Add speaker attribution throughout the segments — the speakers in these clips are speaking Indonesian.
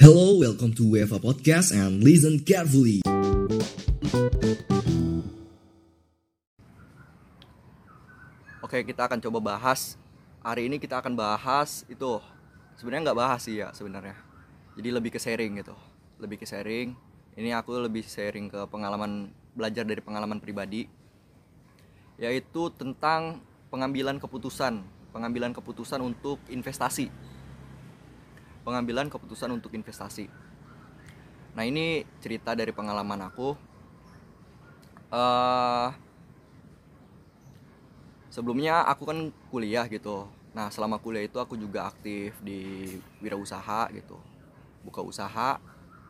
Speaker 1: Hello, welcome to UEFA Podcast and listen carefully.
Speaker 2: Oke, kita akan coba bahas. Hari ini kita akan bahas itu. Sebenarnya nggak bahas sih ya sebenarnya. Jadi lebih ke sharing gitu. Lebih ke sharing. Ini aku lebih sharing ke pengalaman belajar dari pengalaman pribadi. Yaitu tentang pengambilan keputusan, pengambilan keputusan untuk investasi. Pengambilan keputusan untuk investasi. Nah, ini cerita dari pengalaman aku. eh sebelumnya aku kan kuliah gitu nah selama kuliah itu aku juga aktif di wirausaha gitu buka usaha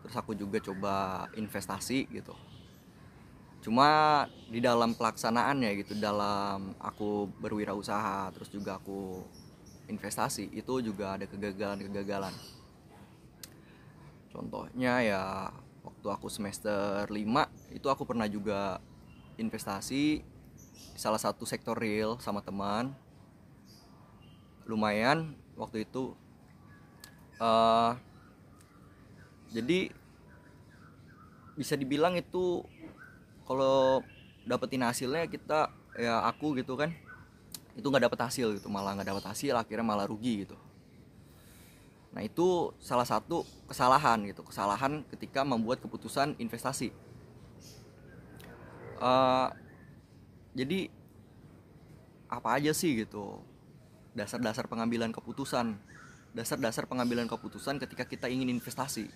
Speaker 2: terus aku juga coba investasi gitu cuma di dalam pelaksanaannya gitu dalam aku berwirausaha terus juga aku investasi itu juga ada kegagalan-kegagalan. Contohnya ya waktu aku semester 5 itu aku pernah juga investasi salah satu sektor real sama teman. Lumayan waktu itu. Eh jadi bisa dibilang itu kalau dapetin hasilnya kita ya aku gitu kan itu nggak dapet hasil gitu malah nggak dapet hasil akhirnya malah rugi gitu. Nah itu salah satu kesalahan gitu kesalahan ketika membuat keputusan investasi. Eh, jadi apa aja sih gitu dasar-dasar pengambilan keputusan? Dasar-dasar pengambilan keputusan ketika kita ingin investasi.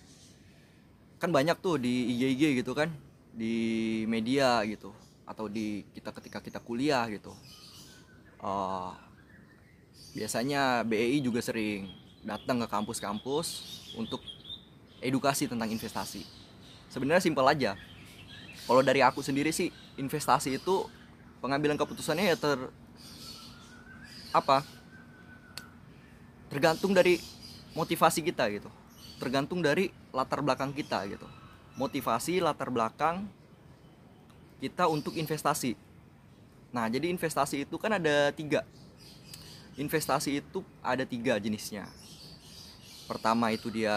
Speaker 2: Kan banyak tuh di IG IG gitu kan di media gitu atau di kita ketika kita kuliah gitu Eh, biasanya BEI juga sering datang ke kampus-kampus untuk edukasi tentang investasi. Sebenarnya simpel aja. Kalau dari aku sendiri sih investasi itu pengambilan keputusannya ya ter apa tergantung dari motivasi kita gitu. Tergantung dari latar belakang kita gitu. Motivasi latar belakang kita untuk investasi nah jadi investasi itu kan ada tiga. Investasi itu ada tiga jenisnya. Pertama itu dia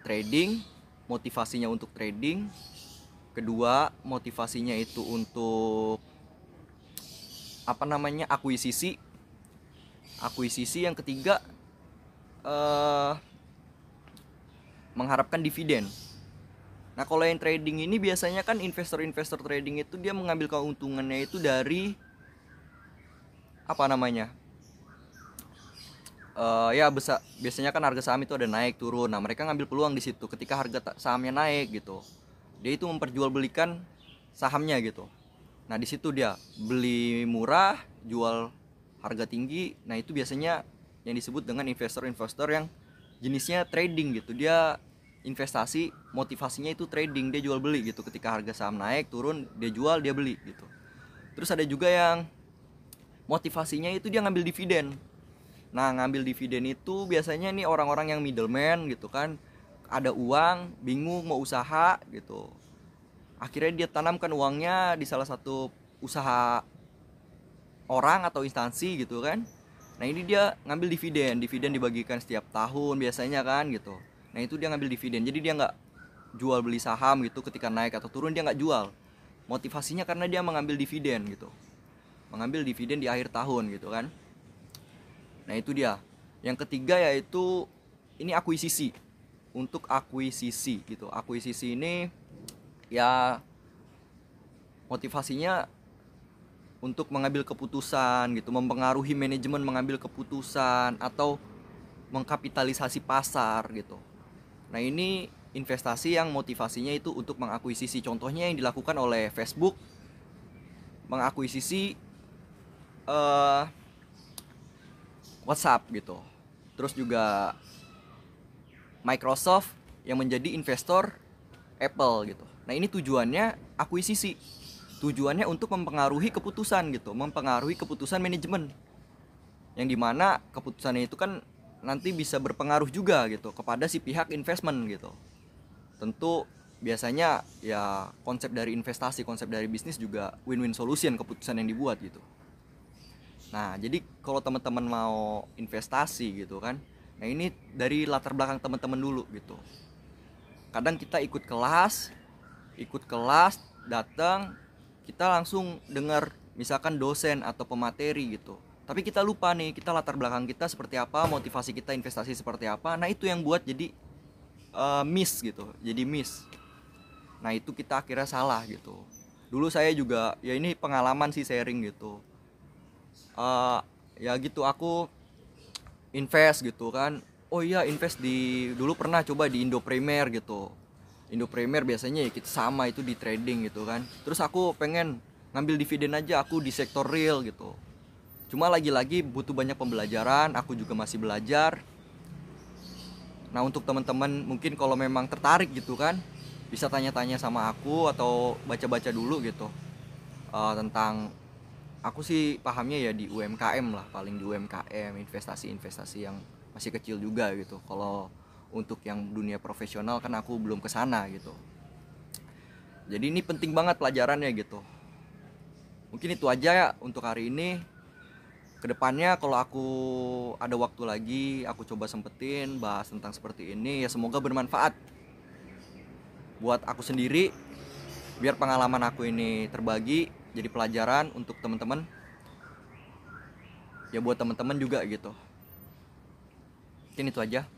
Speaker 2: trading motivasinya untuk trading. Kedua motivasinya itu untuk apa namanya akuisisi. Akuisisi yang ketiga eh mengharapkan dividen nah kalau yang trading ini biasanya kan investor-investor trading itu dia mengambil keuntungannya itu dari apa namanya Eh, ya besar biasanya kan harga saham itu ada naik turun. Nah mereka ngambil peluang di situ ketika harga sahamnya naik gitu. Dia itu memperjualbelikan sahamnya gitu. Nah di situ dia beli murah jual harga tinggi. Nah itu biasanya yang disebut dengan investor-investor yang jenisnya trading gitu. Dia investasi motivasinya itu trading dia jual beli gitu ketika harga saham naik turun dia jual dia beli gitu terus ada juga yang motivasinya itu dia ngambil dividen Nah, ngambil dividen itu biasanya nih orang-orang yang middleman gitu kan. Ada uang, bingung mau usaha gitu. Akhirnya dia tanamkan uangnya di salah satu usaha orang atau instansi gitu kan. Nah, ini dia ngambil dividen. Dividen dibagikan setiap tahun biasanya kan gitu. Nah, itu dia ngambil dividen. Jadi dia nggak jual beli saham gitu ketika naik atau turun dia nggak jual. Motivasinya karena dia mengambil dividen gitu. Mengambil dividen di akhir tahun gitu kan. Nah itu dia. Yang ketiga yaitu ini akuisisi. Untuk akuisisi gitu. Akuisisi ini ya motivasinya untuk mengambil keputusan gitu, mempengaruhi manajemen mengambil keputusan atau mengkapitalisasi pasar gitu. Nah ini investasi yang motivasinya itu untuk mengakuisisi. Contohnya yang dilakukan oleh Facebook mengakuisisi eh WhatsApp gitu. Terus juga Microsoft yang menjadi investor Apple gitu. Nah, ini tujuannya akuisisi. Tujuannya untuk mempengaruhi keputusan gitu, mempengaruhi keputusan manajemen. Yang di mana keputusannya itu kan nanti bisa berpengaruh juga gitu kepada si pihak investment gitu. Tentu biasanya ya konsep dari investasi, konsep dari bisnis juga win-win solution keputusan yang dibuat gitu. Nah, jadi kalau teman-teman mau investasi gitu kan, nah ini dari latar belakang teman-teman dulu gitu kadang kita ikut kelas ikut kelas datang kita langsung dengar misalkan dosen atau pemateri gitu tapi kita lupa nih kita latar belakang kita seperti apa motivasi kita investasi seperti apa. Nah itu yang buat jadi uh, miss gitu jadi miss. Nah itu kita akhirnya salah gitu. Dulu saya juga ya ini pengalaman sih sharing gitu. Uh, ya gitu aku invest gitu kan. Oh iya invest di dulu pernah coba di Indo Premier gitu. Indo Premier biasanya ya kita sama itu di trading gitu kan. Terus aku pengen ngambil dividen aja aku di sektor real gitu cuma lagi-lagi butuh banyak pembelajaran aku juga masih belajar. Nah untuk teman-teman mungkin kalau memang tertarik gitu kan bisa tanya-tanya sama aku atau baca-baca dulu gitu uh, tentang aku sih pahamnya ya di UMKM lah paling di UMKM investasi-investasi yang masih kecil juga gitu. Kalau untuk yang dunia profesional kan aku belum ke sana gitu. Jadi ini penting banget pelajarannya gitu. Mungkin itu aja ya untuk hari ini ke depannya kalau aku ada waktu lagi aku coba sempetin bahas tentang seperti ini ya semoga bermanfaat. Buat aku sendiri biar pengalaman aku ini terbagi jadi pelajaran untuk teman-teman. Ya buat teman-teman juga gitu. Mungkin itu aja